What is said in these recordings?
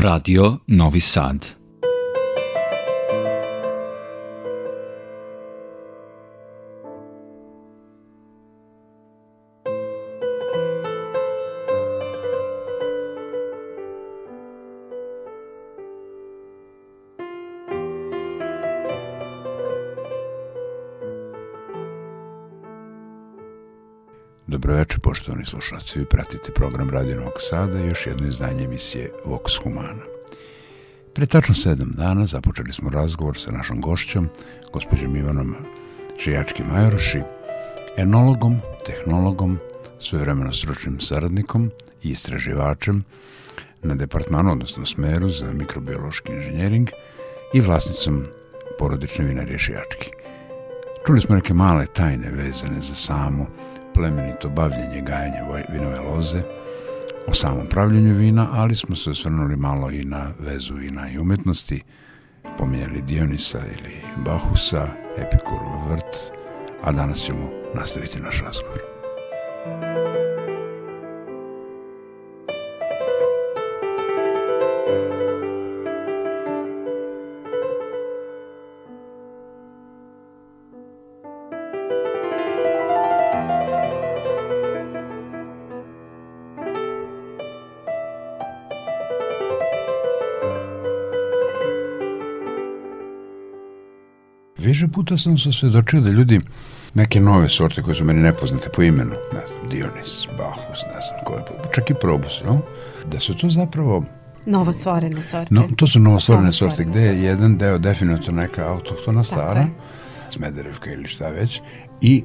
Radio Novi Sad. Dobroveče, poštovani slušalci. Vi pratite program Radio Novog Sada i još jedno izdanje emisije Vox Humana. Pre tačno sedam dana započeli smo razgovor sa našom gošćom, gospođom Ivanom Žijački-Majoroši, enologom, tehnologom, svojevremeno stručnim saradnikom i istraživačem na departmanu, odnosno smeru za mikrobiološki inženjering i vlasnicom porodične vinarije Žijački. Čuli smo neke male tajne vezane za samu plemenito bavljenje gajanje vinove loze, o samom pravljenju vina, ali smo se osvrnuli malo i na vezu vina i umetnosti, pominjali Dionisa ili Bahusa, Epikurov vrt, a danas ćemo nastaviti naš razgovor. Puta sam se svedočio da ljudi neke nove sorte koje su meni nepoznate po imenu, ne znam, Dionis, Bacchus, ne znam koje, čak i Probus, no? da su to zapravo Novostvorene sorte. No, to su novostvorene sorte, gde je jedan deo definitivno neka autohtona stara, Smederevka ili šta već, i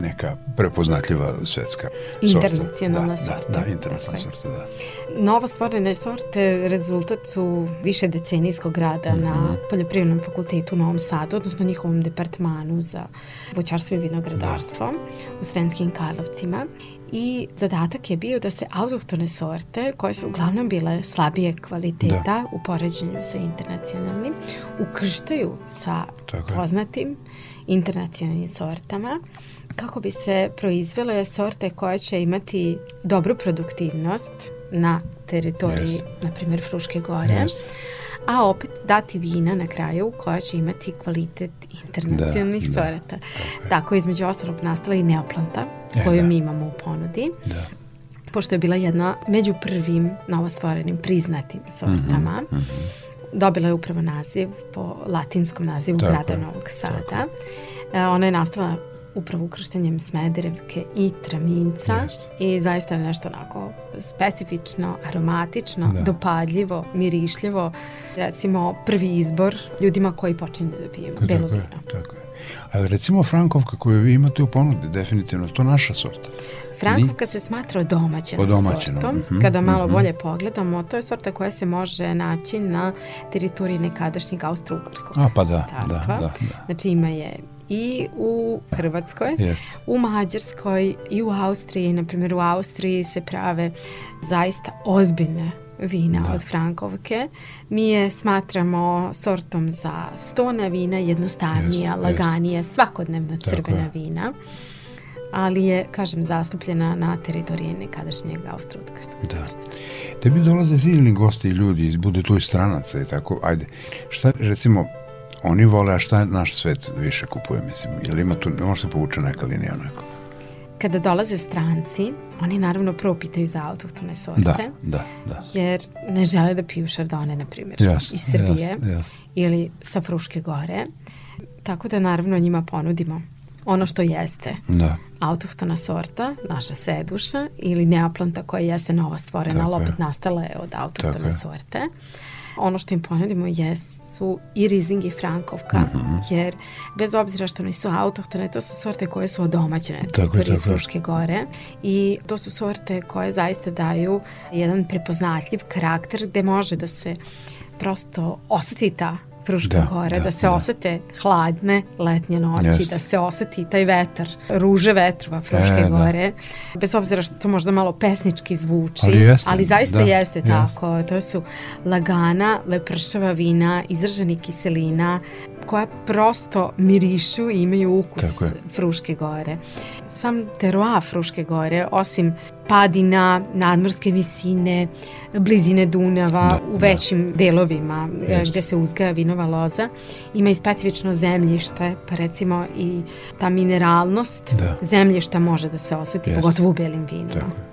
neka prepoznatljiva svetska internacionalna sorta. sorta. Da, da, internacionalna sorta, da. Novo stvorene sorte rezultat su više decenijskog rada mm -hmm. na mhm. Poljoprivrednom fakultetu u Novom Sadu, odnosno njihovom departmanu za voćarstvo i vinogradarstvo da. u Srenskim Karlovcima i zadatak je bio da se autohtone sorte, koje su uglavnom bile slabije kvaliteta da. u poređenju sa internacionalnim, ukrštaju sa Tako poznatim internacionalnim sortama kako bi se proizvele sorte koje će imati dobru produktivnost na teritoriji, yes. na primjer, Fruške gore, yes. a opet dati vina na kraju koja će imati kvalitet internacionalnih da, sorata. Da, Tako između ostalog nastala i neoplanta e, koju da. mi imamo u ponudi. Da pošto je bila jedna među prvim novostvorenim priznatim sortama. Mm -hmm, mm -hmm. Dobila je upravo naziv po latinskom nazivu tako grada Novog Sada. Tako. E, ona je nastala upravo ukrštenjem Smederevke i Traminca yes. i zaista je nešto onako specifično, aromatično, da. dopadljivo, mirišljivo. Recimo prvi izbor ljudima koji počinju da piju tako belo vino. Tako je. Ali recimo Frankovka koju vi imate u ponudi, definitivno, to naša sorta. Frankovka se smatra domaćenom, domaćenom. sortom. Mm -hmm, Kada malo mm -hmm. bolje pogledamo, to je sorta koja se može naći na teritoriji nekadašnjeg Austro-Ugrskog. A pa da, da, da, da. Znači ima je i u Hrvatskoj, yes. u Mađarskoj i u Austriji. Na primjer, u Austriji se prave zaista ozbiljne vina da. od Frankovke. Mi je smatramo sortom za stona vina, jednostavnija, yes, laganija, yes. svakodnevna crvena vina ali je, kažem, zastupljena na teritoriji nekadašnjeg Austro-Ugarskog da. Tebi dolaze silni gosti i ljudi, bude tu i stranaca i tako, ajde, šta, recimo, oni vole, a šta naš svet više kupuje, mislim, ili ima tu, može se povuče neka linija onako? Kada dolaze stranci, oni naravno prvo pitaju za autohtone sorte, da, da, da. jer ne žele da piju šardone, na primjer, yes, iz Srbije yes, yes. ili sa Fruške gore. Tako da naravno njima ponudimo ono što jeste da. autohtona sorta, naša seduša ili neaplanta koja jeste nova stvorena, ali opet nastala je od autohtone sorte. Ono što im ponudimo jeste su i Rizing i Frankovka, mm -hmm. jer bez obzira što nisu autohtone, to su sorte koje su odomaćene teritoriji Fruške gore i to su sorte koje zaista daju jedan prepoznatljiv karakter gde može da se prosto oseti ta Fruška da, gora, da, da se da. osete hladne letnje noći, Just. da se oseti taj vetar, ruže vetrova Fruške e, da. gore, da. bez obzira što to možda malo pesnički zvuči, ali, jeste, ali zaista da, jeste tako. To su lagana, lepršava vina, izraženi kiselina, koja prosto mirišu i imaju ukus Fruške gore sam teroa Fruške gore, osim padina, nadmorske visine, blizine Dunava, da, u da. većim da. delovima Jest. gde se uzgaja vinova loza. Ima i specifično zemljište, pa recimo i ta mineralnost da. zemljišta može da se oseti, Jest. pogotovo u belim vinima. Tako.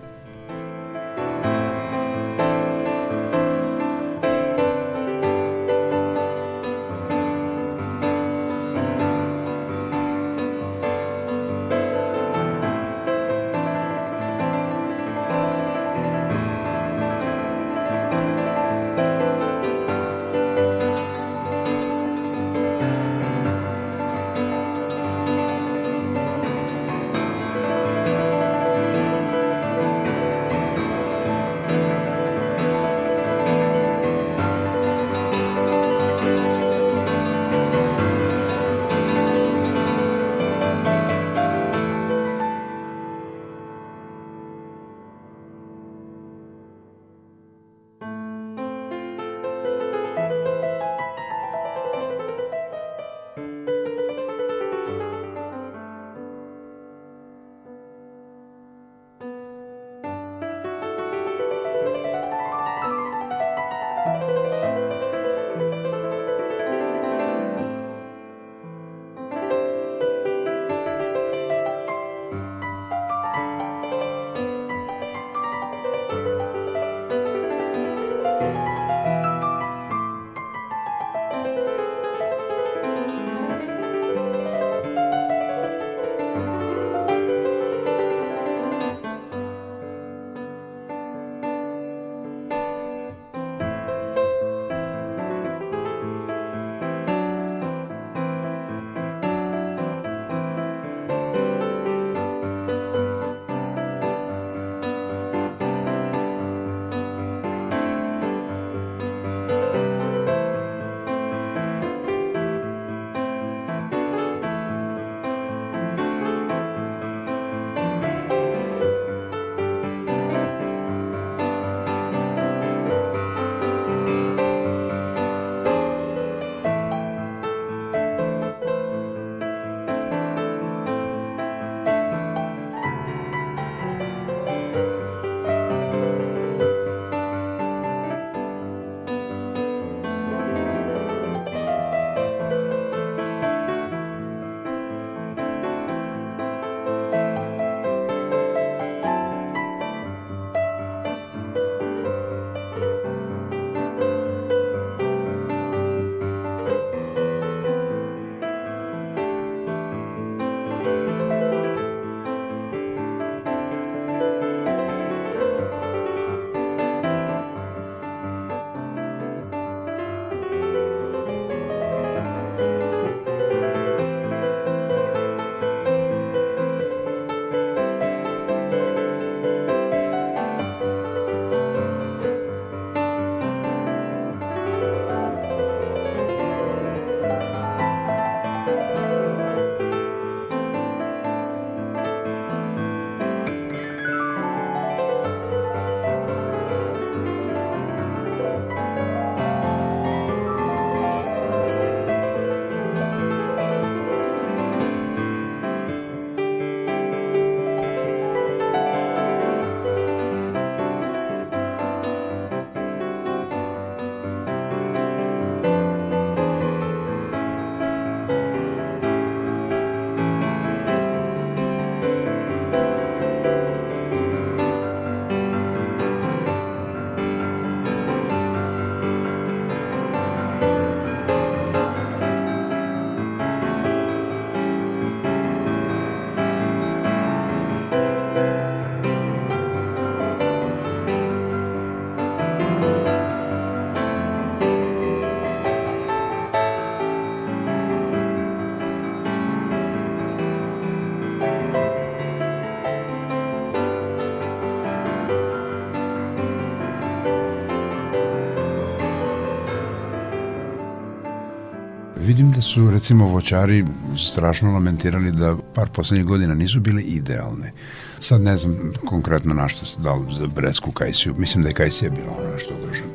Vidim da su recimo voćari strašno lamentirali da par poslednjih godina nisu bile idealne. Sad ne znam konkretno na što ste dali za Bresku kajsiju. Mislim da je kajsija bila ono što kažem.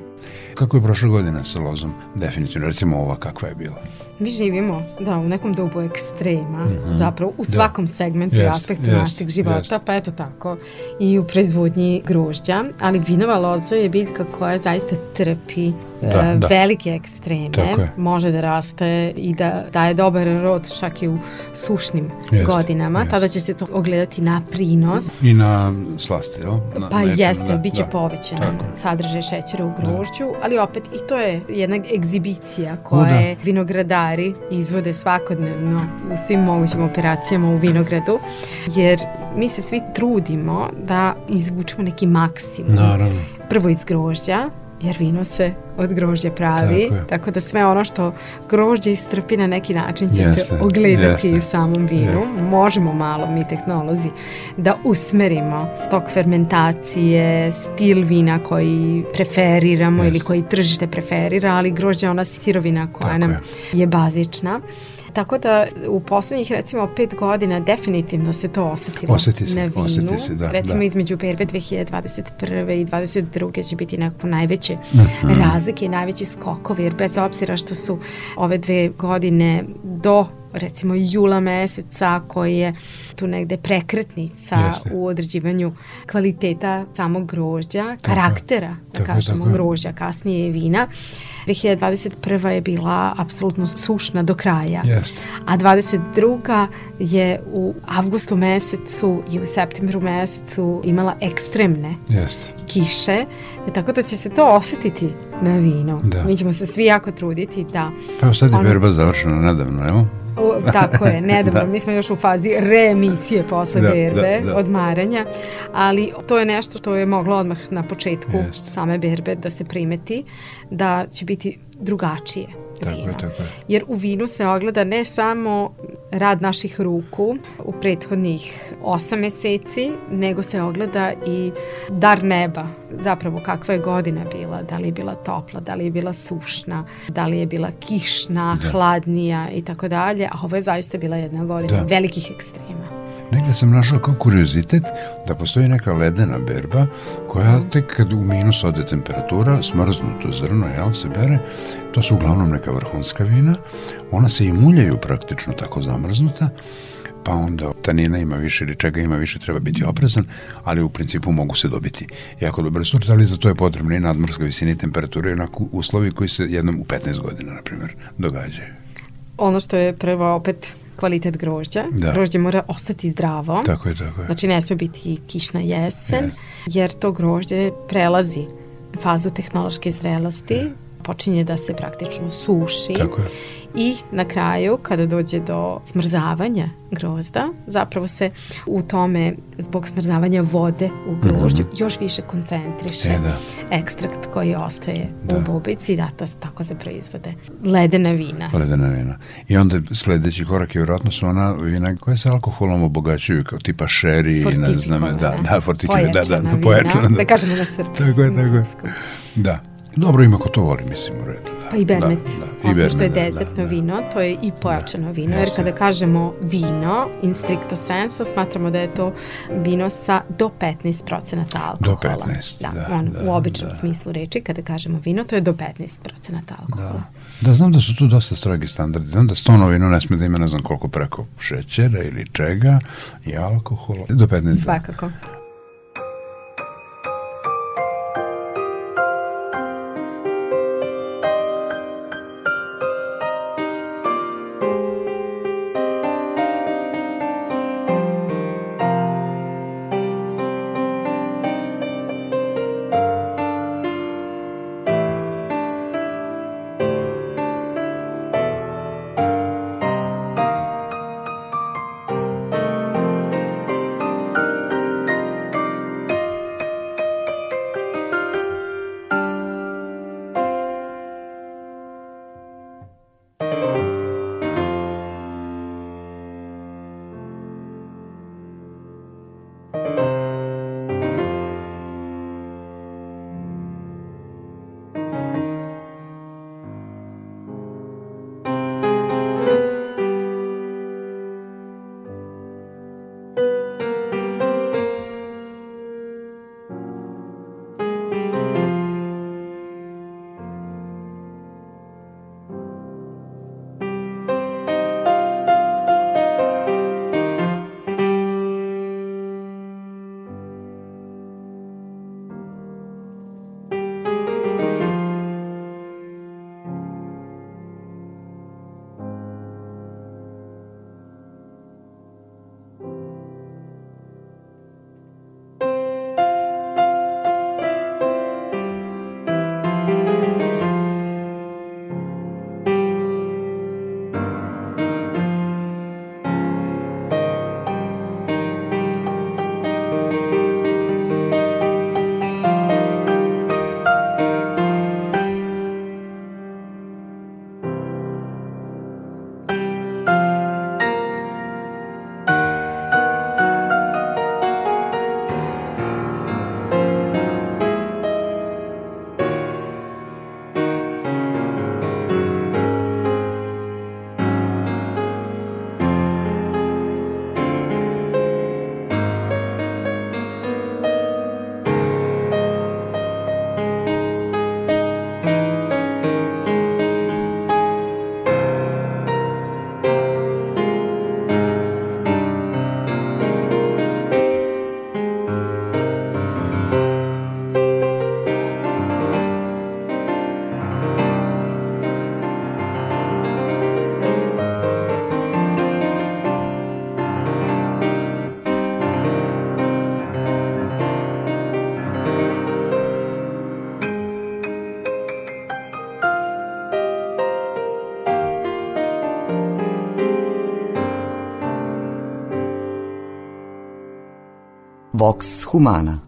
Kako je prošla godina sa lozom? Definitivno, recimo ova kakva je bila? Mi živimo da, u nekom dobu ekstrema, mm -hmm. zapravo u da. svakom da. segmentu yes, i aspektu yes, našeg života, yes. pa eto tako, i u proizvodnji grožđa, ali vinova loza je biljka koja zaista trpi da, e, da. velike ekstreme, može da raste i da daje dobar rod čak i u sušnim jest, godinama, jest. tada će se to ogledati na prinos. I na slasti, jel? Na, pa nečem, jeste, da, bit će da. povećan sadržaj šećera u da. grožđu, da. ali opet i to je jedna egzibicija koje da. Vinogradari izvode svakodnevno u svim mogućim operacijama u vinogradu, jer mi se svi trudimo da izvučemo neki maksimum. Naravno. Prvo iz grožđa, jer vino se od grožđa pravi, tako, tako da sve ono što grožđe istrpi na neki način će jeste, se ogledati jeste, u samom vinu. Jeste. Možemo malo mi tehnolozi da usmerimo tok fermentacije, stil vina koji preferiramo jeste. ili koji tržište preferira, ali grožđe je ona sirovina koja tako nam je. je bazična. Tako da u poslednjih recimo pet godina definitivno se to osetilo oseti se, na vinu. Oseti se, da, recimo da. između berbe 2021. i 2022. će biti nekako najveće uh mhm. -huh. razlike i najveći skokovi, jer bez obzira što su ove dve godine do recimo jula meseca koji je tu negde prekretnica Jeste. u određivanju kvaliteta samog grožđa, karaktera, da tako, kažemo, tako. grožđa, kasnije je vina. 2021. je bila apsolutno sušna do kraja. Jeste. A 22. je u avgustu mesecu i u septembru mesecu imala ekstremne Jeste. kiše, tako da će se to osetiti na vino. Da. Mi ćemo se svi jako truditi da... Pa sad je on... berba završena nedavno, evo? U, tako je, nedavno. da. Mi smo još u fazi reemisije posle da, berbe, da, da. odmaranja, ali to je nešto što je moglo odmah na početku Jest. same berbe da se primeti, da će biti drugačije tako vina. Je, tako je. Jer u vinu se ogleda ne samo rad naših ruku u prethodnih osam meseci, nego se ogleda i dar neba. Zapravo kakva je godina bila, da li je bila topla, da li je bila sušna, da li je bila kišna, da. hladnija i tako dalje. A ovo je zaista bila jedna godina da. velikih ekstrema. Negde sam našao kao kuriozitet da postoji neka ledena berba koja tek kad u minus ode temperatura, smrznuto zrno, jel, se bere, to su uglavnom neka vrhunska vina, ona se i muljaju praktično tako zamrznuta, pa onda tanina ima više ili čega ima više, treba biti oprezan, ali u principu mogu se dobiti jako dobre sorte, ali za to je potrebno i nadmorska visina i temperatura i onako uslovi koji se jednom u 15 godina, na primjer, događaju. Ono što je prvo opet kvalitet grožđa. Da. Grožđe mora ostati zdravo. Tako je, tako je. Znači ne sme biti kišna jesen, yes. jer to grožđe prelazi fazu tehnološke zrelosti, yeah. Počinje da se praktično suši. Tako je i na kraju kada dođe do smrzavanja grozda, zapravo se u tome zbog smrzavanja vode u grožđu mm -hmm. još više koncentriše e, da. ekstrakt koji ostaje da. u bubici i da to tako se proizvode ledena vina. Ledena vina. I onda sledeći korak je vjerojatno su ona vina koja se alkoholom obogaćuju kao tipa šeri, ne znam, da, da, fortikive, da, da, da, pojačana. Da, da kažemo na srpskom. Tako je, tako je. Da. Dobro ima ko to voli, mislim, u redu. Pa i Bernet. Da, da. Osim što je desertno da, da, vino, to je i pojačano da, vino, jer kada kažemo vino, in stricto senso, smatramo da je to vino sa do 15% alkohola. Do 15, da. da on, da u običnom da. smislu reči, kada kažemo vino, to je do 15% alkohola. Da. da, znam da su tu dosta strogi standardi. Znam da stono vino ne sme da ima ne znam koliko preko šećera ili čega i alkohola. Do 15. Svakako. Vox Humana.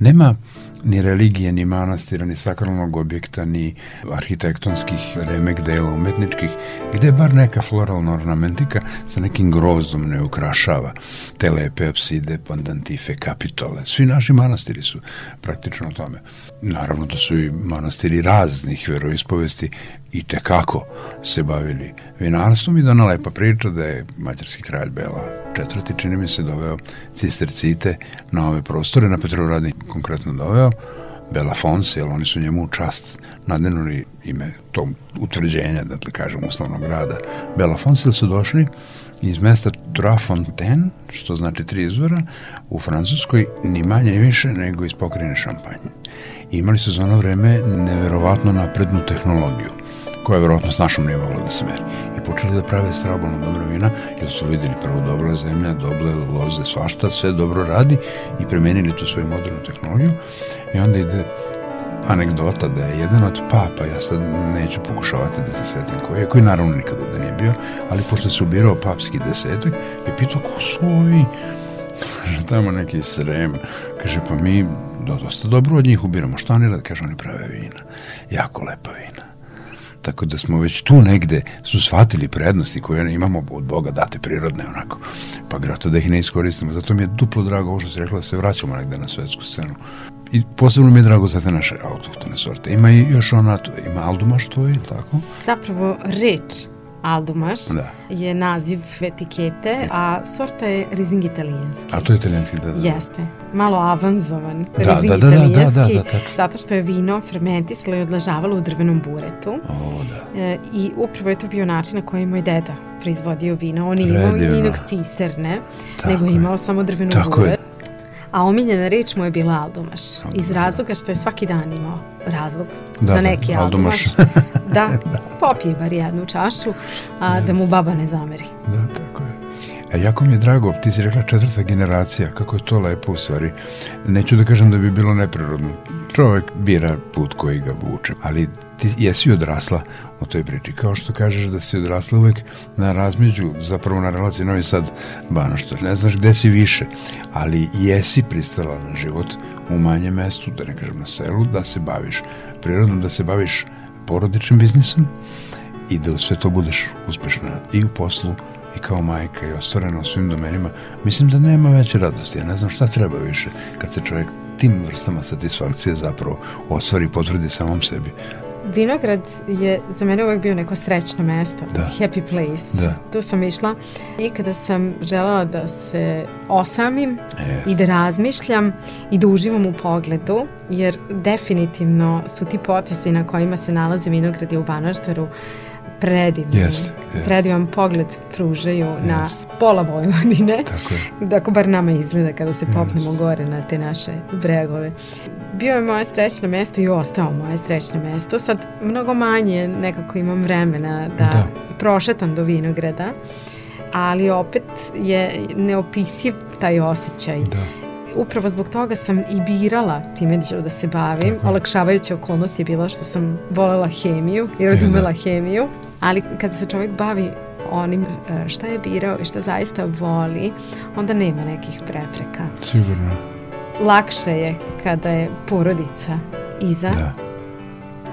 Nema ni religije, ni manastira, ni sakralnog objekta, ni arhitektonskih remek dela umetničkih, gde bar neka floralna ornamentika sa nekim grozom ne ukrašava te lepe apside, pandantife, kapitole. Svi naši manastiri su praktično tome. Naravno da su i manastiri raznih veroispovesti i tekako se bavili vinarstvom i da ona lepa priča da je mađarski kralj Bela četvrti, čini mi se, doveo cistercite na ove prostore, na Petrovradi konkretno doveo, Bela Fonse, jer oni su njemu u čast nadenuli ime tog utvrđenja, da kažem, uslovnog grada Bela Fonse, su došli iz mesta Trois što znači tri izvora, u Francuskoj ni manje ni više nego iz pokrine šampanje. I imali su za ono vreme neverovatno naprednu tehnologiju koja je verovatno s našom nije mogla da se meri. I počeli da prave strabolno dobro vina, jer su videli prvo dobra zemlja, doble loze, svašta, sve dobro radi i premenili tu svoju modernu tehnologiju. I onda ide anegdota da je jedan od papa, ja sad neću pokušavati da se setim koji je, koji naravno nikada da nije bio, ali pošto se ubirao papski desetak, je pitao ko su ovi, kaže tamo neki srem, kaže pa mi dosta dobro od njih ubiramo, šta oni rade, kaže oni prave vina, jako lepa vina. Tako da smo već tu negde su shvatili prednosti koje imamo od Boga date prirodne onako. Pa grato da ih ne iskoristimo. Zato mi je duplo drago ovo što si rekla da se vraćamo negde na svetsku scenu. I posebno mi je drago za te naše autohtone sorte. Ima i još ona, ima Aldumaš tvoj, tako? Zapravo reč Aldumaš da. je naziv etikete, a sorta je Rizing italijanski. A to je italijanski, da, da. Jeste. Malo avanzovan da, Rizing da, da, italijanski, da, da, da, da, da, zato što je vino fermentisalo i odlažavalo u drvenom buretu. O, da. E, I upravo je to bio način na koji moj deda proizvodio vino. On je imao inox ciserne, nego je imao samo drvenu Tako buret. Je a omiljena reč mu je bila Aldomaš. Iz razloga što je svaki dan imao razlog da, za da, neki da, Aldomaš. da, popije bar jednu čašu, a da mu baba ne zameri. Da, tako je. E, jako mi je drago, ti si rekla četvrta generacija, kako je to lepo u stvari. Neću da kažem da bi bilo neprirodno. Čovek bira put koji ga vuče, ali ti jesi odrasla u toj priči. Kao što kažeš da si odrasla uvek na razmeđu, zapravo na relaciji Novi Sad Banošta. Ne znaš gde si više, ali jesi pristala na život u manjem mestu, da ne kažem na selu, da se baviš prirodom, da se baviš porodičnim biznisom i da sve to budeš uspešna i u poslu i kao majka i ostvarena u svim domenima. Mislim da nema veće radosti. Ja ne znam šta treba više kad se čovjek tim vrstama satisfakcije zapravo ostvari i potvrdi samom sebi Vinograd je za mene uvek bio neko srećno mesto, da. happy place. Da. Tu sam išla i kada sam želela da se osamim yes. i da razmišljam i da uživam u pogledu, jer definitivno su ti potesi na kojima se nalaze vinogradi u Banaštaru predivni. Jest, jest. Predivan pogled pružaju jest. na pola Vojvodine. Tako je. Tako bar nama izgleda kada se popnemo jest. gore na te naše bregove. Bio je moje srećno mesto i ostao moje srećno mesto. Sad mnogo manje nekako imam vremena da, da. prošetam do vinograda, ali opet je neopisiv taj osjećaj. Da upravo zbog toga sam i birala čime ću da se bavim. Tako. Olakšavajuća okolnost je bila što sam volela hemiju i razumela da. hemiju. Ali kada se čovjek bavi onim e, šta je birao i šta zaista voli, onda nema nekih prepreka. Sigurno. Lakše je kada je porodica iza, da.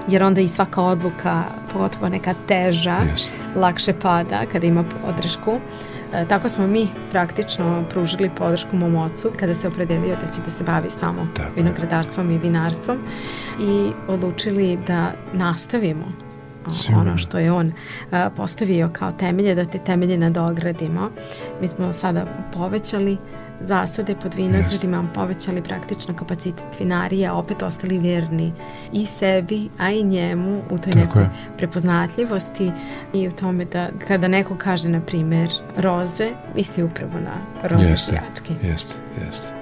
jer onda i svaka odluka, pogotovo neka teža, yes. lakše pada kada ima podršku. E, tako smo mi praktično pružili podršku mom ocu kada se opredelio da će da se bavi samo Tako. vinogradarstvom i vinarstvom i odlučili da nastavimo Sigurno. ono što je on postavio kao temelje, da te temelje nadogradimo. Mi smo sada povećali zasade pod vinogradima, yes. povećali praktično kapacitet vinarije, opet ostali verni i sebi, a i njemu u toj Tako nekoj je. prepoznatljivosti i u tome da kada neko kaže, na primer, roze, misli upravo na roze jeste. Jeste, jeste.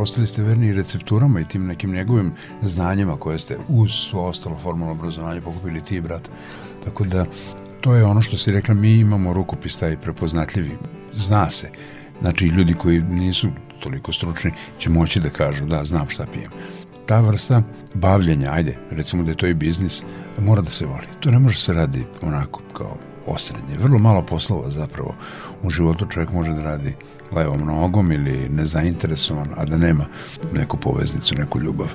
Ostali ste verni recepturama i tim nekim njegovim znanjima koje ste uz svo ostalo formalno obrazovanje pokupili ti, brat. Tako da, to je ono što si rekla, mi imamo rukopis taj prepoznatljivi. Zna se. Znači, ljudi koji nisu toliko stručni će moći da kažu da, znam šta pijem. Ta vrsta bavljenja, ajde, recimo da je to i biznis, mora da se voli. To ne može se radi onako kao osrednje. Vrlo malo poslova zapravo u životu čovjek može da radi levom nogom ili nezainteresovan, a da nema neku poveznicu, neku ljubav.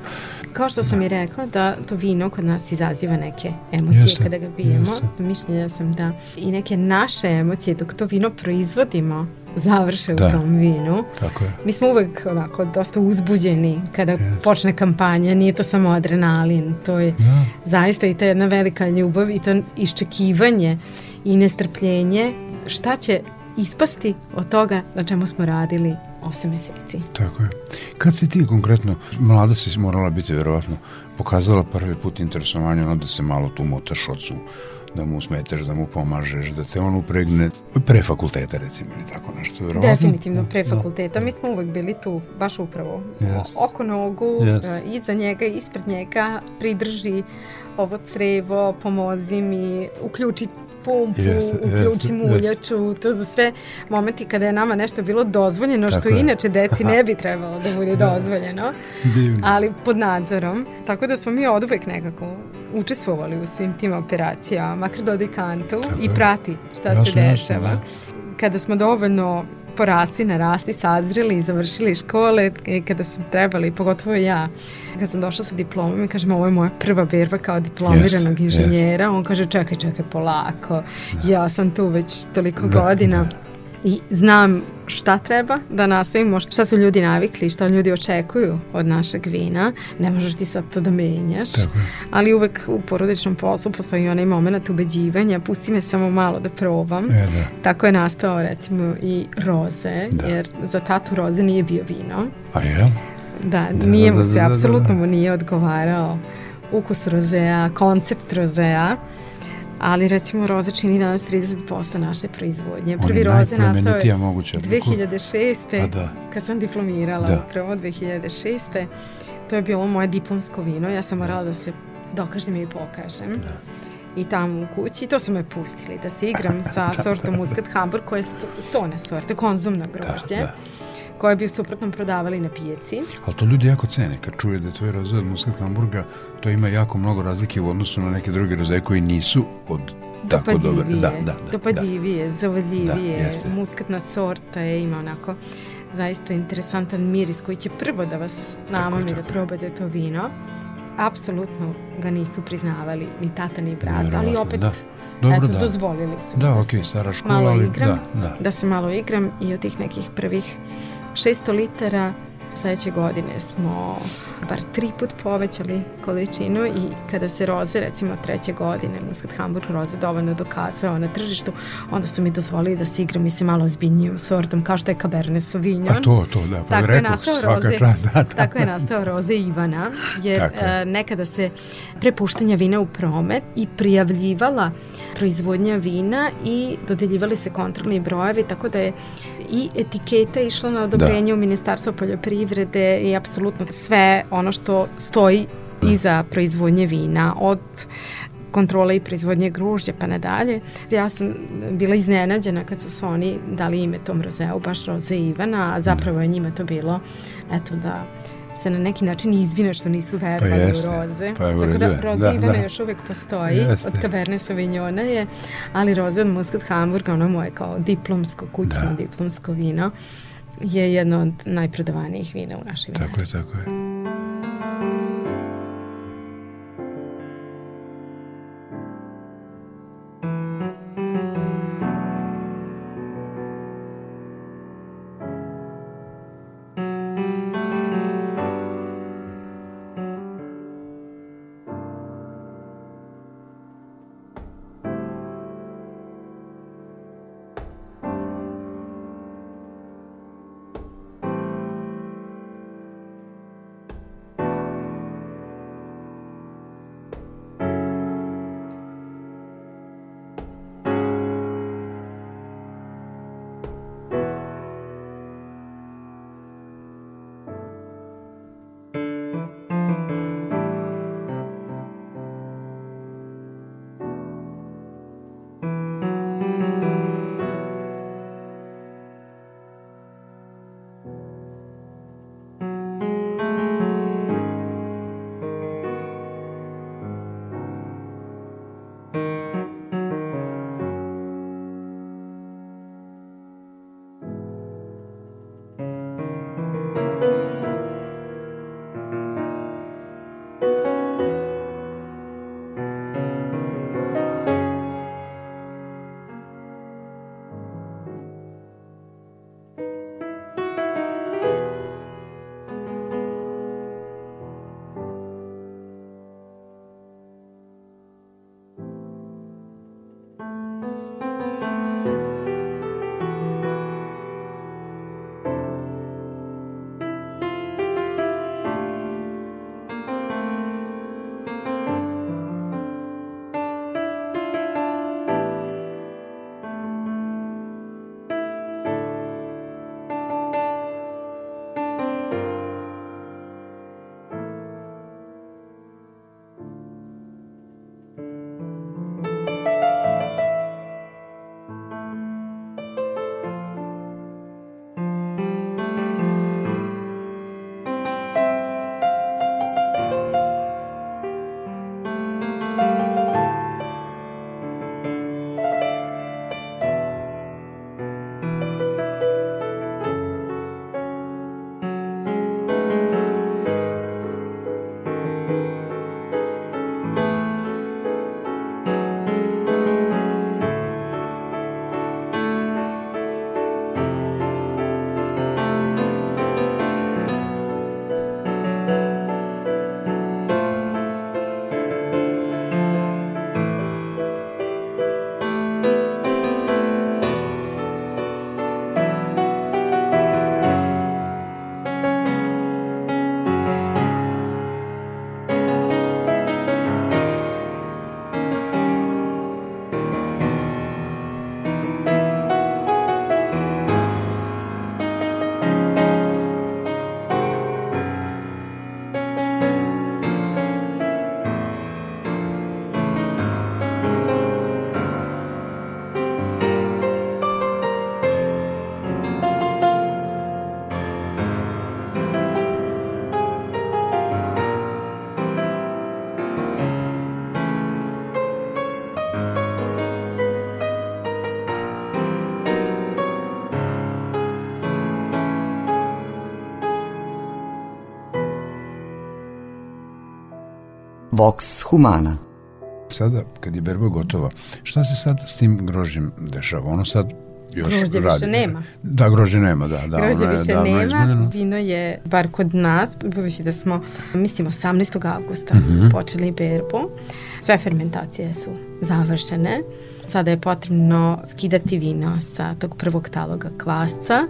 Kao što sam da. i rekla, da to vino kod nas izaziva neke emocije jeste, kada ga pijemo. Jeste. Mišljenja sam da i neke naše emocije dok to vino proizvodimo završe da. u tom vinu. Tako je. Mi smo uvek onako dosta uzbuđeni kada yes. počne kampanja, nije to samo adrenalin, to je da. zaista i ta jedna velika ljubav i to iščekivanje i nestrpljenje šta će ispasti od toga na čemu smo radili 8 meseci. Tako je. Kad si ti konkretno, mlada si morala biti verovatno, pokazala prvi put interesovanje, ono da se malo tu motaš ocu, da mu smetaš, da mu pomažeš, da te on upregne pre fakulteta recimo ili tako nešto. Verovatno? Definitivno pre da. fakulteta. Mi smo uvek bili tu, baš upravo. Yes. Oko nogu, yes. uh, iza njega, ispred njega, pridrži ovo crevo, pomozi mi, uključi pumpu, jeste, uključi muljaču, to su sve momenti kada je nama nešto bilo dozvoljeno, Tako što je. inače deci ne bi trebalo da bude da. dozvoljeno, Divno. ali pod nadzorom. Tako da smo mi od uvek nekako učestvovali u svim tim operacijama, makar dodi kantu Tako i prati šta se dešava. Da. Kada smo dovoljno porasti, narasti, sazreli i završili škole i kada sam trebali, pogotovo ja, kad sam došla sa diplomom i kažem ovo je moja prva berba kao diplomiranog yes, inženjera, yes. on kaže čekaj, čekaj, polako, da. ja sam tu već toliko da, godina. Da i znam šta treba da nastavimo, šta su ljudi navikli, šta ljudi očekuju od našeg vina. Ne možeš ti sad to da menjaš, Tako. ali uvek u porodičnom poslu postoji onaj moment ubeđivanja, pusti me samo malo da probam. E, da. Tako je nastao recimo i roze, da. jer za tatu roze nije bio vino. A je? Da, da nije da, mu da, se, da, da, apsolutno mu nije odgovarao ukus rozea, koncept rozea ali recimo roza čini danas 30% naše proizvodnje. Prvi roze nastao je moguće, 2006. Pa da. kad sam diplomirala da. upravo 2006. To je bilo moje diplomsko vino. Ja sam morala da se dokažem i pokažem. Da i tamo u kući i to su me pustili da se igram sa sortom Muscat Hamburg koja je stone sorte, konzumno grožđe. Da, da koje bi u suprotnom prodavali na pijaci. Ali to ljudi jako cene, kad čuje da je tvoj roze od Muscat Hamburga, to ima jako mnogo razlike u odnosu na neke druge roze koji nisu od tako dobre. Da, da, da, dopadljivije, da. zavodljivije, da, muskatna sorta je ima onako zaista interesantan miris koji će prvo da vas namami da probate to vino. Apsolutno ga nisu priznavali ni tata ni brat, ali opet da. Dobro, Eto, da. dozvolili su da, da ok, stara škola, malo igram, da, da. da se malo igram i od tih nekih prvih 600 litara sledeće godine smo bar tri put povećali količinu i kada se roze, recimo treće godine, Muscat Hamburg roze dovoljno dokazao na tržištu, onda su mi dozvolili da se igram i se malo zbiljnijim sortom, kao što je Cabernet Sauvignon. A to, to, da, pa tako rekao, je nastao roze, čast, da, da. Tako je nastao roze Ivana, jer uh, nekada se prepuštanja vina u promet i prijavljivala proizvodnja vina i dodeljivali se kontrolni brojevi, tako da je i etiketa išla na odobrenje da. u Ministarstvo poljoprivrede i apsolutno sve ono što stoji da. iza proizvodnje vina od kontrole i proizvodnje gružđa pa nadalje. Ja sam bila iznenađena kad su se oni dali ime tom rozeu, baš Roze Ivana, a zapravo je njima to bilo eto da se na neki način izvine što nisu verovali pa jeste, u roze. Pa Tako da roze da, Ivana da. još uvek postoji, jeste. od Cabernet Sauvignona je, ali roze od Muscat Hamburga, ono moje kao diplomsko, kućno da. diplomsko vino, je jedno od najprodavanijih vina u našoj Tako je, tako je. Vox Humana. Sada, kad je berba gotova, šta se sad s tim grožđem dešava? Ono sad još Grožđe radi. više nema. Da, grožđe nema, da. da Grožđe više davno nema, izmenjeno. vino je, bar kod nas, budući da smo, mislim, 18. avgusta Mhm. počeli berbu, sve fermentacije su završene. Sada je potrebno skidati vino sa tog prvog taloga kvasca,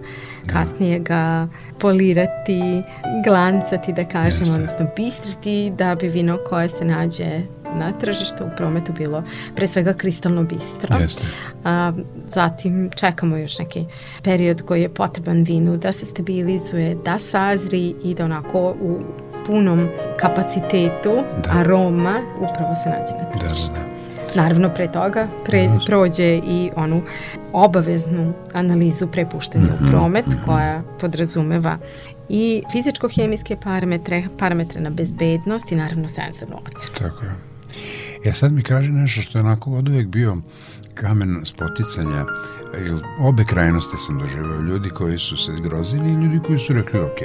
kasnije ga polirati, glancati, da Jeste. odnosno bistriti, da bi vino koje se nađe na tržištu u prometu bilo pre svega kristalno bistro. Jeste. A, zatim čekamo još neki period koji je potreban vinu da se stabilizuje, da sazri i da onako u punom kapacitetu Da. aroma upravo se nađe na Da, tržištu. da, da. Naravno, pre toga pre, prođe i onu obaveznu analizu prepuštanja Mhm, u promet koja podrazumeva i fizičko-hemijske parametre, parametre na bezbednost i naravno senzornu ocenu. Tako je. E sad mi kaže nešto što je onako od uvek bio kamen spoticanja, obe krajnosti sam doživao, ljudi koji su se grozili i ljudi koji su rekli ok.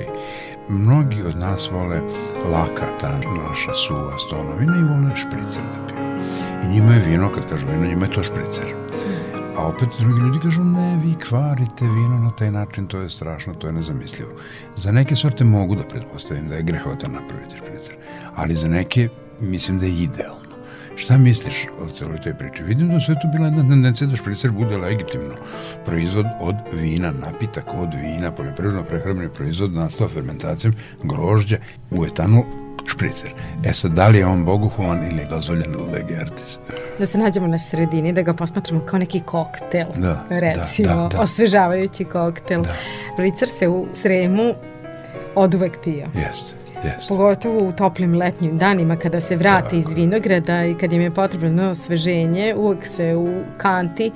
Mnogi od nas vole laka ta naša suva stonovina i vole špricer da piju. I njima je vino, kad kažu vino, njima je to špricer. A opet drugi ljudi kažu ne, vi kvarite vino na taj način, to je strašno, to je nezamislivo. Za neke sorte mogu da pretpostavim da je grehota napraviti špricer, ali za neke mislim da je idealno. Šta misliš o celoj toj priči? Vidim da u svetu bila jedna tendencija da špricer bude legitimno proizvod od vina, napitak od vina, poljoprivredno prehrambeni proizvod nastao fermentacijom grožđa u etanol špricer. E sad, da li je on boguhovan ili je dozvoljen lege artis? Da se nađemo na sredini, da ga posmatramo kao neki koktel, Da, recimo, da, da, da. osvežavajući koktel. Da. Ricar se u Sremu od uvek pio. Jeste, jeste. Pogotovo u toplim letnjim danima kada se vrate iz vinograda i kad im je potrebno osveženje, uvek se u kanti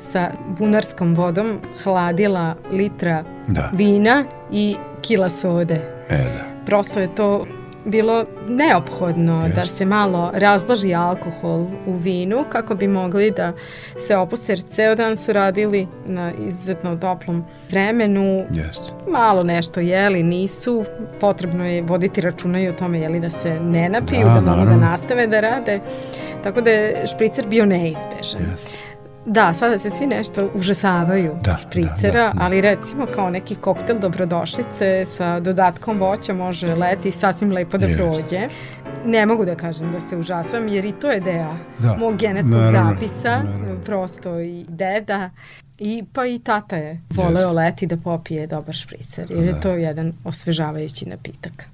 sa bunarskom vodom hladila litra Da. vina i kila sode. E, da. Prosto je to bilo neophodno da Jeste. se malo razblaži alkohol u vinu kako bi mogli da se opuste jer ceo dan su radili na izuzetno toplom vremenu Jeste. malo nešto jeli, nisu, potrebno je voditi računa i o tome jeli da se ne napiju, Da, da, mogu da nastave da rade, tako da je špricer bio neizbežan. Jeste. Da, sada se svi nešto užasavaju Da, špricera, da, da, da. ali recimo kao neki koktel dobrodošlice sa dodatkom voća može leti sasvim lepo da Jest. prođe. Ne mogu da kažem da se užasavam, jer i to je deo Da, mog genetskog naravno, zapisa, naravno. prosto i deda. I pa i tata je voleo Jest. leti da popije dobar špricer, jer Da. je to jedan osvežavajući napitak.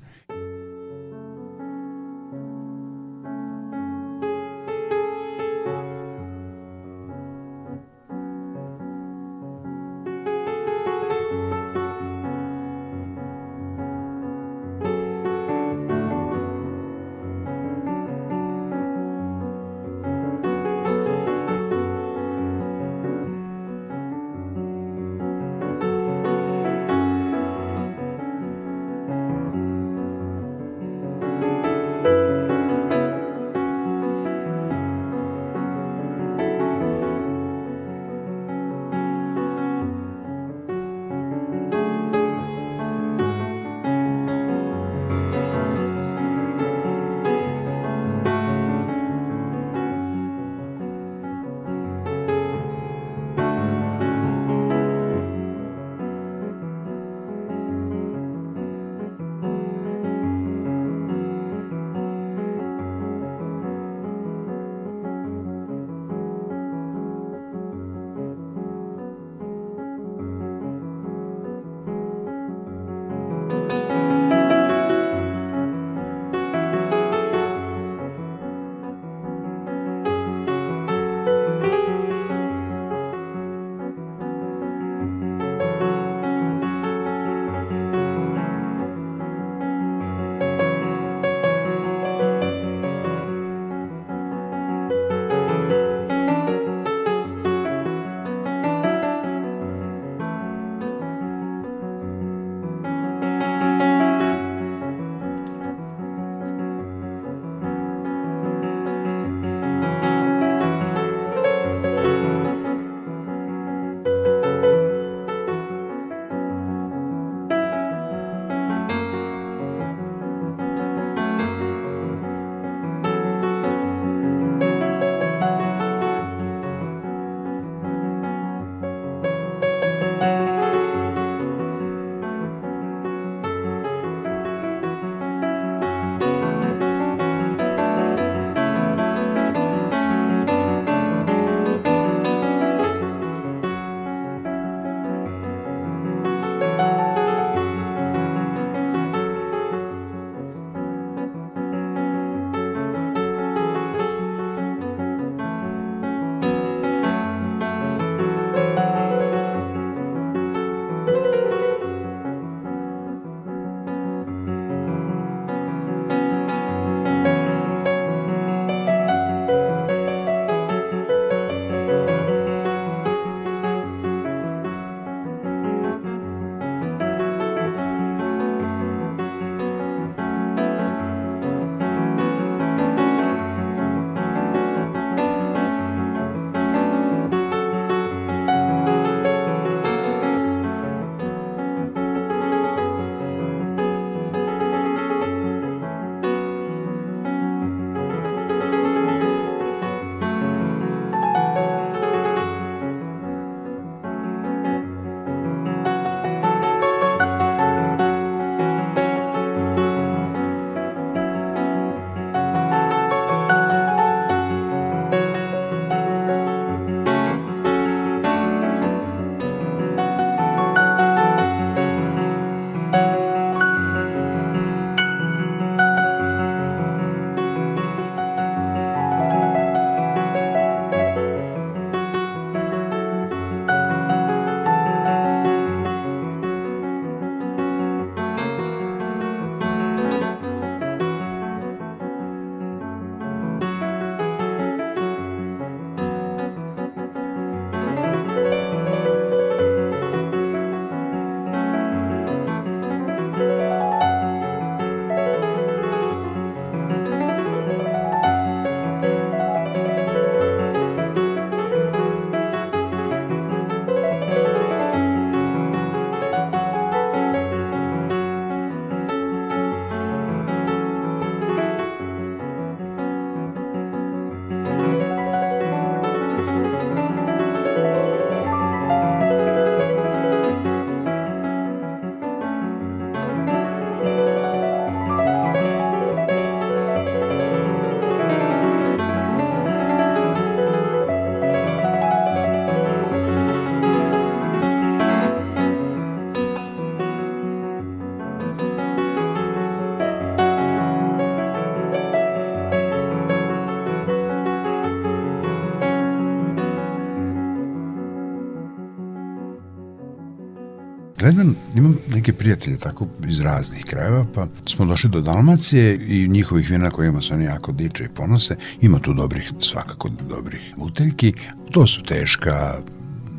Gledam, imam neke prijatelje tako iz raznih krajeva, pa smo došli do Dalmacije i njihovih vina kojima se oni jako diče i ponose. Ima tu dobrih, svakako dobrih buteljki. To su teška,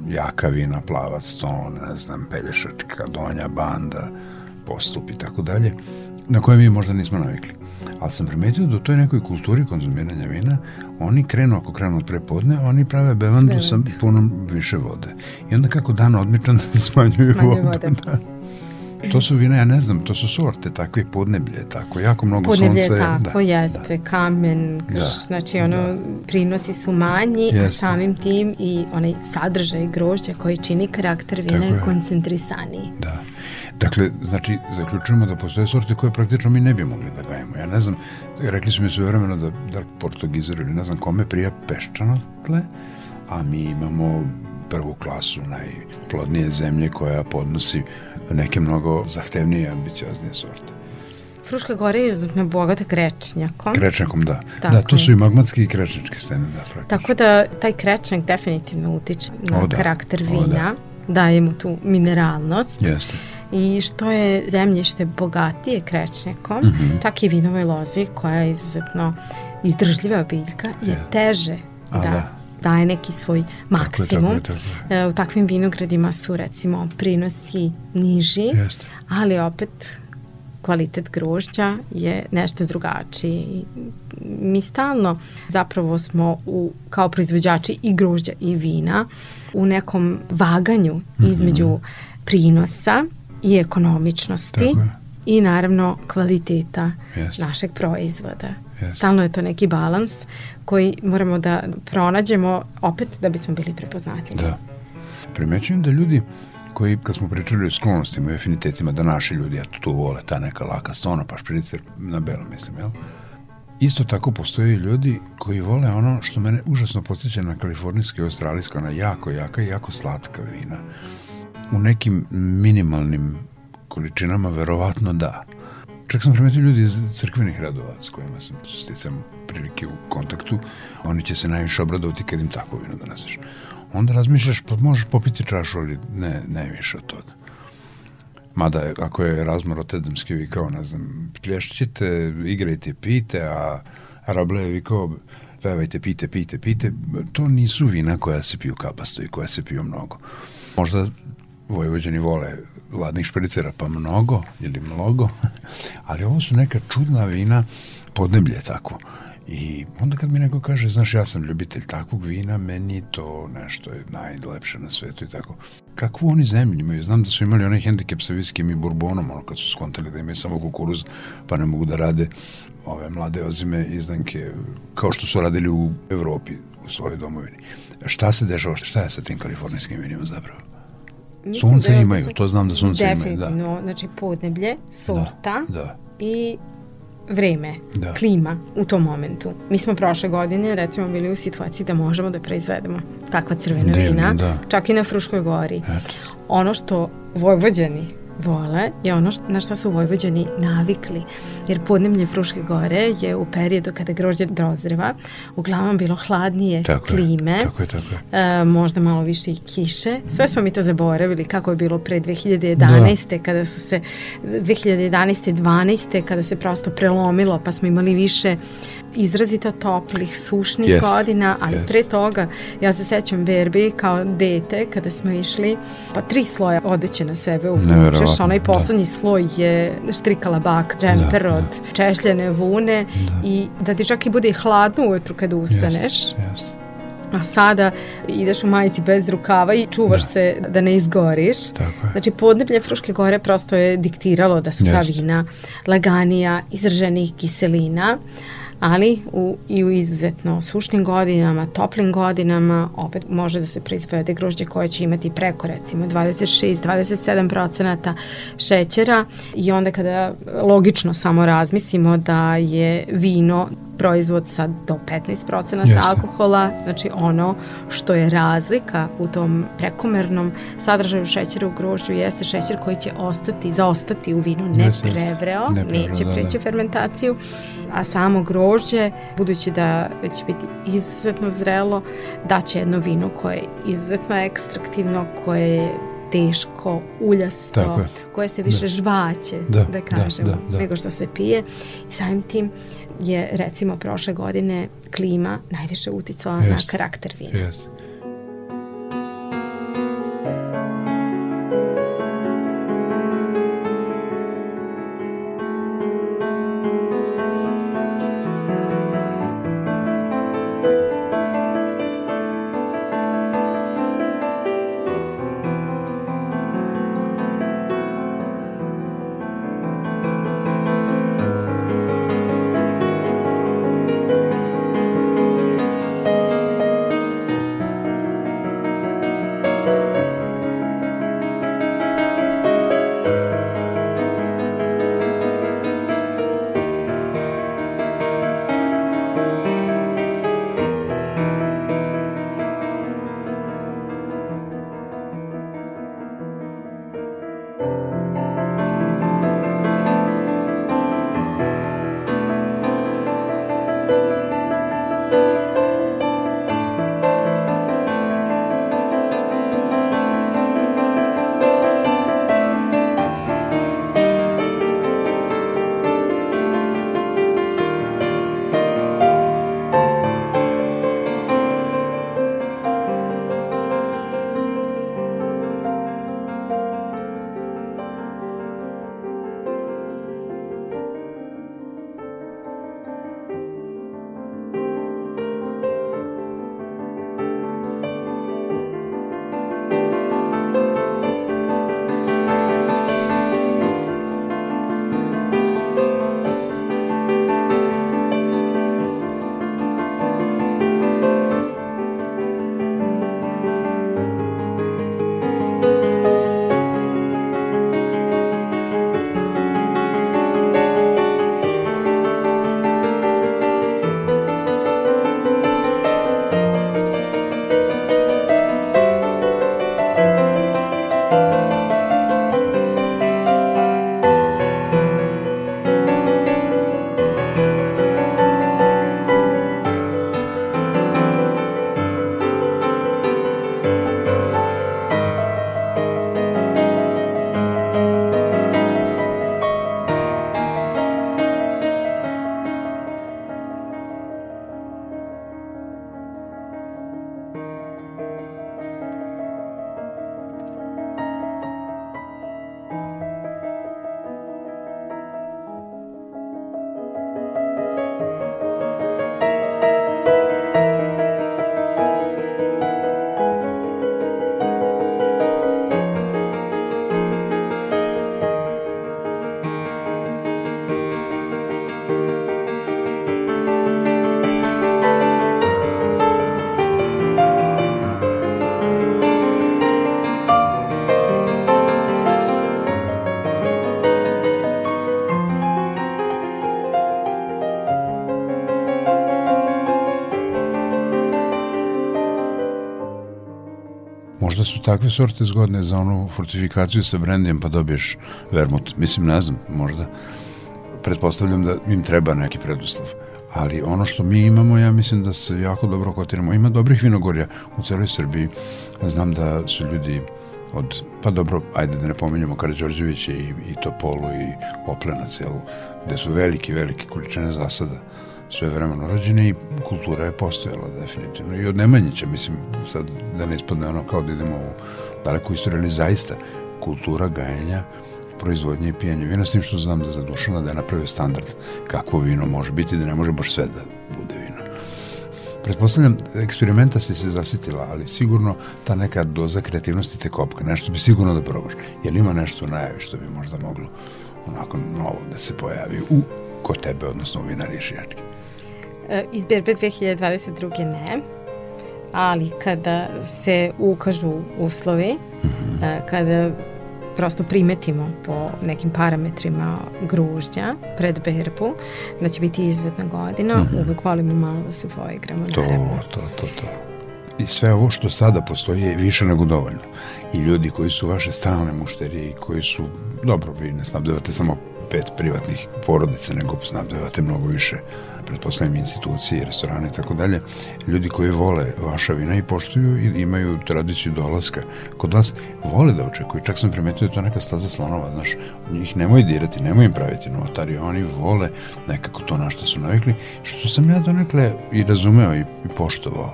jaka vina, plavac, ton, ne znam, pelješačka, donja, banda, postup i tako dalje, na koje mi možda nismo navikli. Ali sam primetio da u toj nekoj kulturi konzumiranja vina, oni krenu, ako krenu od prepodne, oni prave bevandu Bevand. sa punom više vode. I onda kako dan odmičan da smanjuju, smanjuju vodu. Da. To su vina, ja ne znam, to su sorte, takve podneblje, tako, jako mnogo podneblje sunca. Podneblje, tako, da, jeste, da. kamen, krš, da, znači ono, da. prinosi su manji, jeste. a samim tim i onaj sadržaj grožđa koji čini karakter vina je koncentrisaniji. Da. Dakle, znači, zaključujemo da postoje sorte koje praktično mi ne bi mogli da gajemo. Ja ne znam, rekli su mi sve vremena da, da portugizer ili ne znam kome prija peščano tle, a mi imamo prvu klasu najplodnije zemlje koja podnosi neke mnogo zahtevnije i ambicioznije sorte. Fruška Gora je izuzetno bogata krečnjakom. Krečnjakom, da. Tako da, to su i magmatski i krečnjačke stene, da, praktično. Tako da taj krečnjak definitivno utiče na o, da. karakter vina, o, da. daje mu tu mineralnost. Jeste i što je zemljište bogatije krečnjakom, mm -hmm. čak i vinovoj lozi koja je izuzetno izdržljiva biljka, je teže A, da, da daje neki svoj maksimum. Tako je, tako je, tako je. U takvim vinogradima su recimo prinosi niži, Jeste. ali opet kvalitet grožđa je nešto drugačiji. Mi stalno zapravo smo u, kao proizvođači i grožđa i vina u nekom vaganju mhm. između mm -hmm. prinosa i ekonomičnosti i naravno kvaliteta yes. našeg proizvoda. Yes. Stalno je to neki balans koji moramo da pronađemo opet da bismo bili prepoznatljivi. Da. Primećujem da ljudi koji, kad smo pričali o sklonostima i afinitetima, da naši ljudi, eto, tu vole ta neka laka stona, pa špricer na belo, mislim, jel? Isto tako postoje ljudi koji vole ono što mene užasno podsjeća na kalifornijsko i australijsko, ona jako jaka i jako slatka vina u nekim minimalnim količinama verovatno da. Čak sam primetio ljudi iz crkvenih radova s kojima sam sticam prilike u kontaktu, oni će se najviše obradovati kad im tako vino doneseš. Onda razmišljaš, pa možeš popiti čašu, ali ne, ne više od toga. Mada, ako je razmor otedamski vikao, ne znam, plješćite, igrajte, pite, a Rable je vikao, pevajte, pite, pite, pite, to nisu vina koja se piju kapasto i koja se piju mnogo. Možda Vojvođani vole ladnih špricera, pa mnogo ili mnogo, ali ovo su neka čudna vina, podneblje tako. I onda kad mi neko kaže, znaš, ja sam ljubitelj takvog vina, meni to nešto je najlepše na svetu i tako. Kakvu oni zemlju imaju? Znam da su imali onaj hendikep sa viskim i bourbonom, ono kad su skontali da imaju samo kukuruz, pa ne mogu da rade ove mlade ozime izdanke, kao što su radili u Evropi, u svojoj domovini. Šta se dešava? Šta je sa tim kalifornijskim vinima zapravo? Mislim sunce da imaju, to znam da sunce imaju, da. znači podneblje, sorta da, da. i vreme, da. klima u tom momentu. Mi smo prošle godine recimo bili u situaciji da možemo da proizvedemo takva crvena Divno, vina, da. čak i na Fruškoj gori. Eto. Ono što Vojvođani vole je ono na šta su Vojvođani navikli. Jer podnemlje Fruške gore je u periodu kada grožđe dozreva uglavnom bilo hladnije tako klime. Je, tako je, tako je. E, možda malo više i kiše. Sve smo mi to zaboravili kako je bilo pre 2011. Da. kada su se 2011. 12. kada se prosto prelomilo pa smo imali više izrazito toplih, sušnih yes. godina, ali yes. pre toga ja se sećam berbi kao dete kada smo išli, pa tri sloja odeće na sebe uvučeš, onaj da. poslednji da. sloj je štrikala bak, džemper da, od da. češljene vune da. i da ti čak i bude hladno ujutru kada ustaneš. Yes, yes. A sada ideš u majici bez rukava i čuvaš da. se da ne izgoriš. Tako je. Znači podneblje Fruške gore prosto je diktiralo da su yes. ta vina laganija, izraženih kiselina ali u, i u izuzetno sušnim godinama, toplim godinama opet može da se proizvede grožđe koje će imati preko recimo 26-27 procenata šećera. I onda kada logično samo razmislimo da je vino proizvod sa do 15% Jeste. alkohola, znači ono što je razlika u tom prekomernom sadržaju šećera u grožđu jeste šećer koji će ostati, zaostati u vinu ne Jeste. prevreo, ne prevreo neće da, preći da. fermentaciju, a samo grožđe, budući da će biti izuzetno zrelo, daće jedno vino koje je izuzetno ekstraktivno, koje je teško, uljasto, koje se više da. žvaće, da, da, da kažemo, da, da, nego što se pije. I samim tim je recimo prošle godine klima najviše uticala yes. na karakter vina. Yes. Možda su takve sorte zgodne za onu fortifikaciju sa brandijem pa dobiješ vermut. Mislim, ne znam, možda pretpostavljam da im treba neki preduslov. Ali ono što mi imamo, ja mislim da se jako dobro kotiramo. Ima dobrih vinogorja u celoj Srbiji. Znam da su ljudi od, pa dobro, ajde da ne pomenjamo Karadžorđevića i, i Topolu i Oplena celu, gde su veliki, velike količine zasada sve vremeno rođene i kultura je postojala definitivno. I od Nemanjića, mislim, sad da ne ispadne ono kao da idemo u daleku istoriju, ali zaista kultura gajenja proizvodnje i pijenja vina, s tim što znam da za Dušana da je napravio standard kako vino može biti, da ne može baš sve da bude vino. Pretpostavljam, eksperimenta si se zasitila, ali sigurno ta neka doza kreativnosti te kopka, nešto bi sigurno da probaš. Jel ima nešto najavi što bi možda moglo onako novo da se pojavi u kod tebe, odnosno u vinariji Šijački? E, iz berbe 2022. ne, ali kada se ukažu uslovi, mm -hmm. kada prosto primetimo po nekim parametrima gružđa pred berbu, da će biti izuzetna godina, mm -hmm. uvek volimo malo da se poigramo. To, naravno. to, to, to. I sve ovo što sada postoji je više nego dovoljno. I ljudi koji su vaše stalne mušterije i koji su, dobro, vi ne snabdevate samo pet privatnih porodica, nego snabdevate mnogo više pretpostavljam institucije, restorane i tako dalje, ljudi koji vole vaša vina i poštuju i imaju tradiciju dolaska kod vas, vole da očekuju. Čak sam primetio da to neka staza slonova, znaš, njih nemoj dirati, nemoj im praviti notari, oni vole nekako to na što su navikli, što sam ja donekle i razumeo i, i poštovao.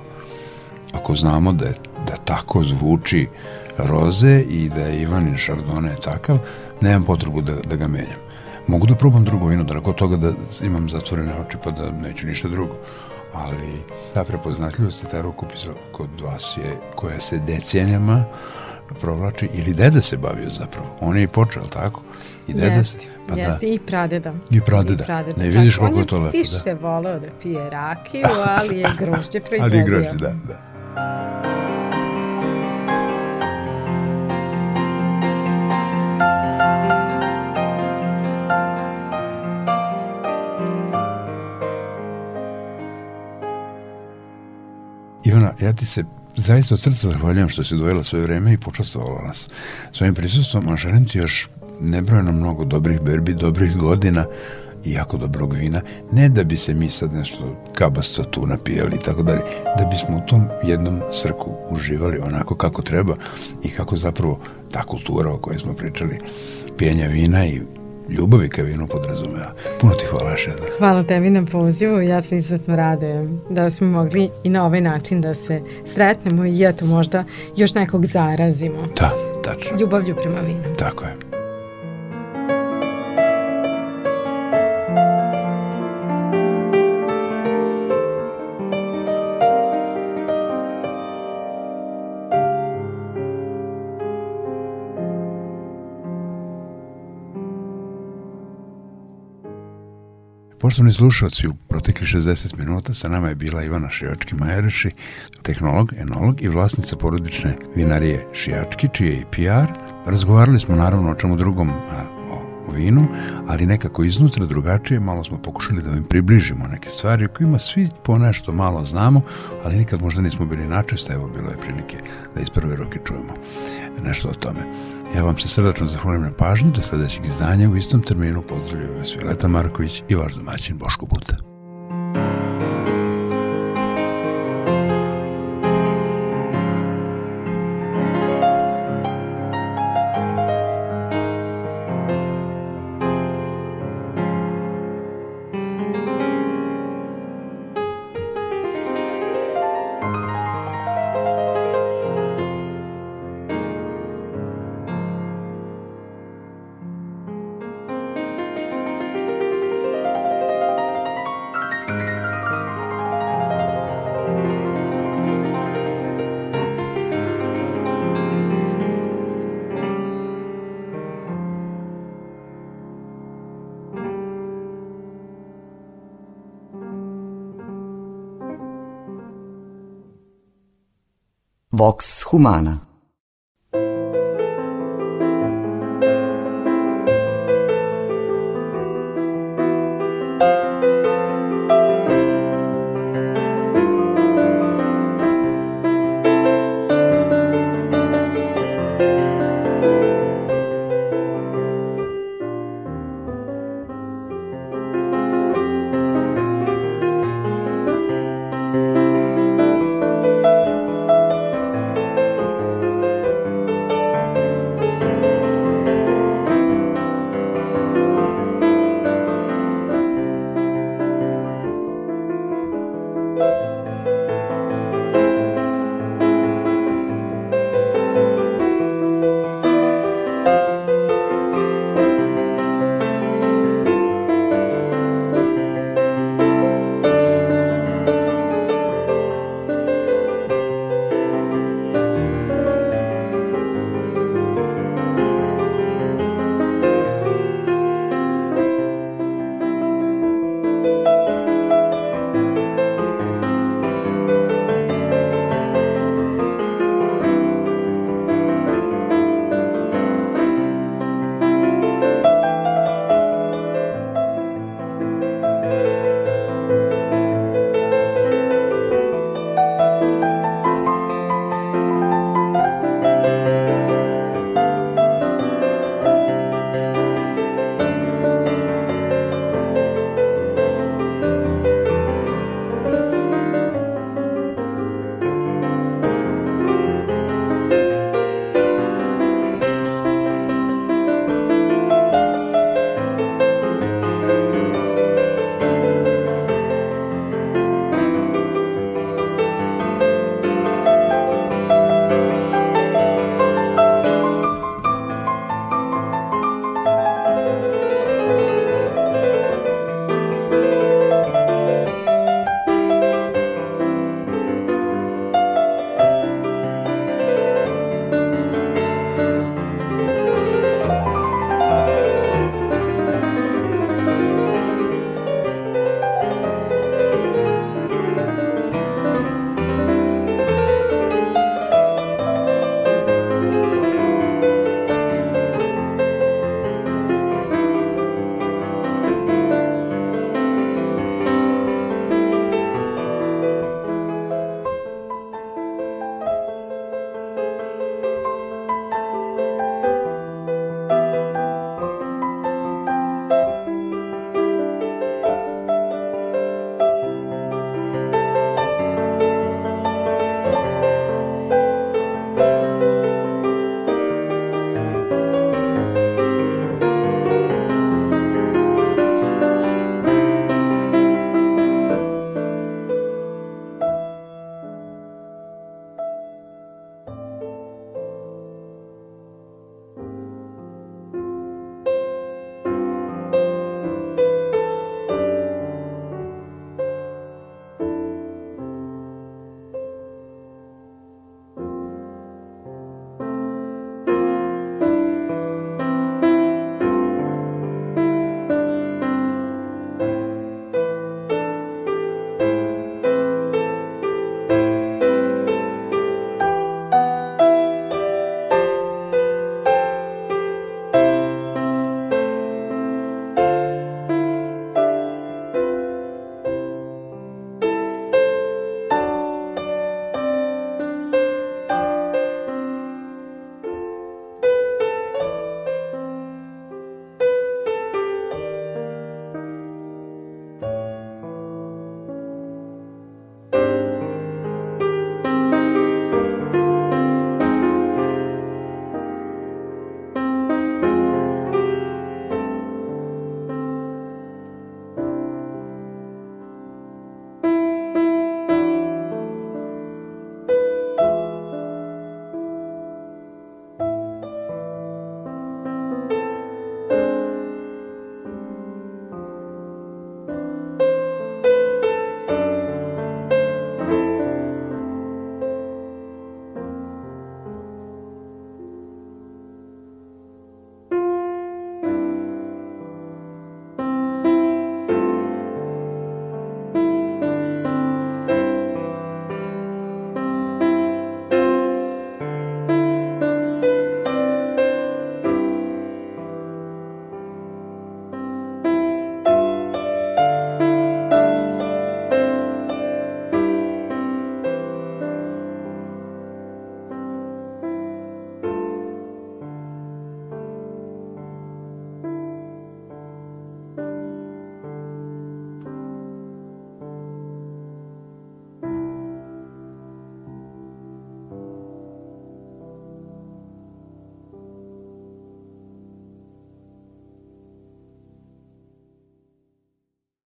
Ako znamo da, je, da tako zvuči roze i da je Ivanin Šardone takav, nemam potrebu da, da ga menjam. Mogu da probam drugo vino, da nakon toga da imam zatvorene oči pa da neću ništa drugo. Ali ta prepoznatljivost i ta rukopis kod vas je, koja se decenijama provlači, ili deda se bavio zapravo. On je i počeo, tako? I deda jeste, se, pa da. jeste, da. i pradeda. I pradeda. I pradeda. Ne vidiš koliko je to lepo. On je više da. voleo da pije rakiju, ali je grožđe proizvodio. ali je grožđe, da, da. Ivana, ja ti se zaista od srca zahvaljujem što si dojela svoje vreme i počastovala nas svojim prisustvom, a želim ti još nebrojeno mnogo dobrih berbi, dobrih godina i jako dobrog vina, ne da bi se mi sad nešto kabasto tu napijali i tako dalje, da bismo u tom jednom srku uživali onako kako treba i kako zapravo ta kultura o kojoj smo pričali, pijenja vina i ljubavi ka vinu podrazumeva. Puno ti hvala još jedno. Hvala tebi na pozivu. Ja se izuzetno radujem da smo mogli i na ovaj način da se sretnemo i eto možda još nekog zarazimo. Da, tačno. Ljubavlju prema vinu. Tako je. Poštovni slušalci, u protekli 60 minuta sa nama je bila Ivana Šijački Majereši, tehnolog, enolog i vlasnica porodične vinarije Šijački, čije je i PR. Razgovarali smo naravno o čemu drugom, a, o vinu, ali nekako iznutra drugačije, malo smo pokušali da vam približimo neke stvari o kojima svi po nešto malo znamo, ali nikad možda nismo bili načesta, evo bilo je prilike da iz prve roke čujemo nešto o tome. Ja vam se srdačno zahvalim na pažnju, do sledećeg izdanja u istom terminu pozdravljaju vas Violeta Marković i vaš domaćin Boško Buta. Vox Humana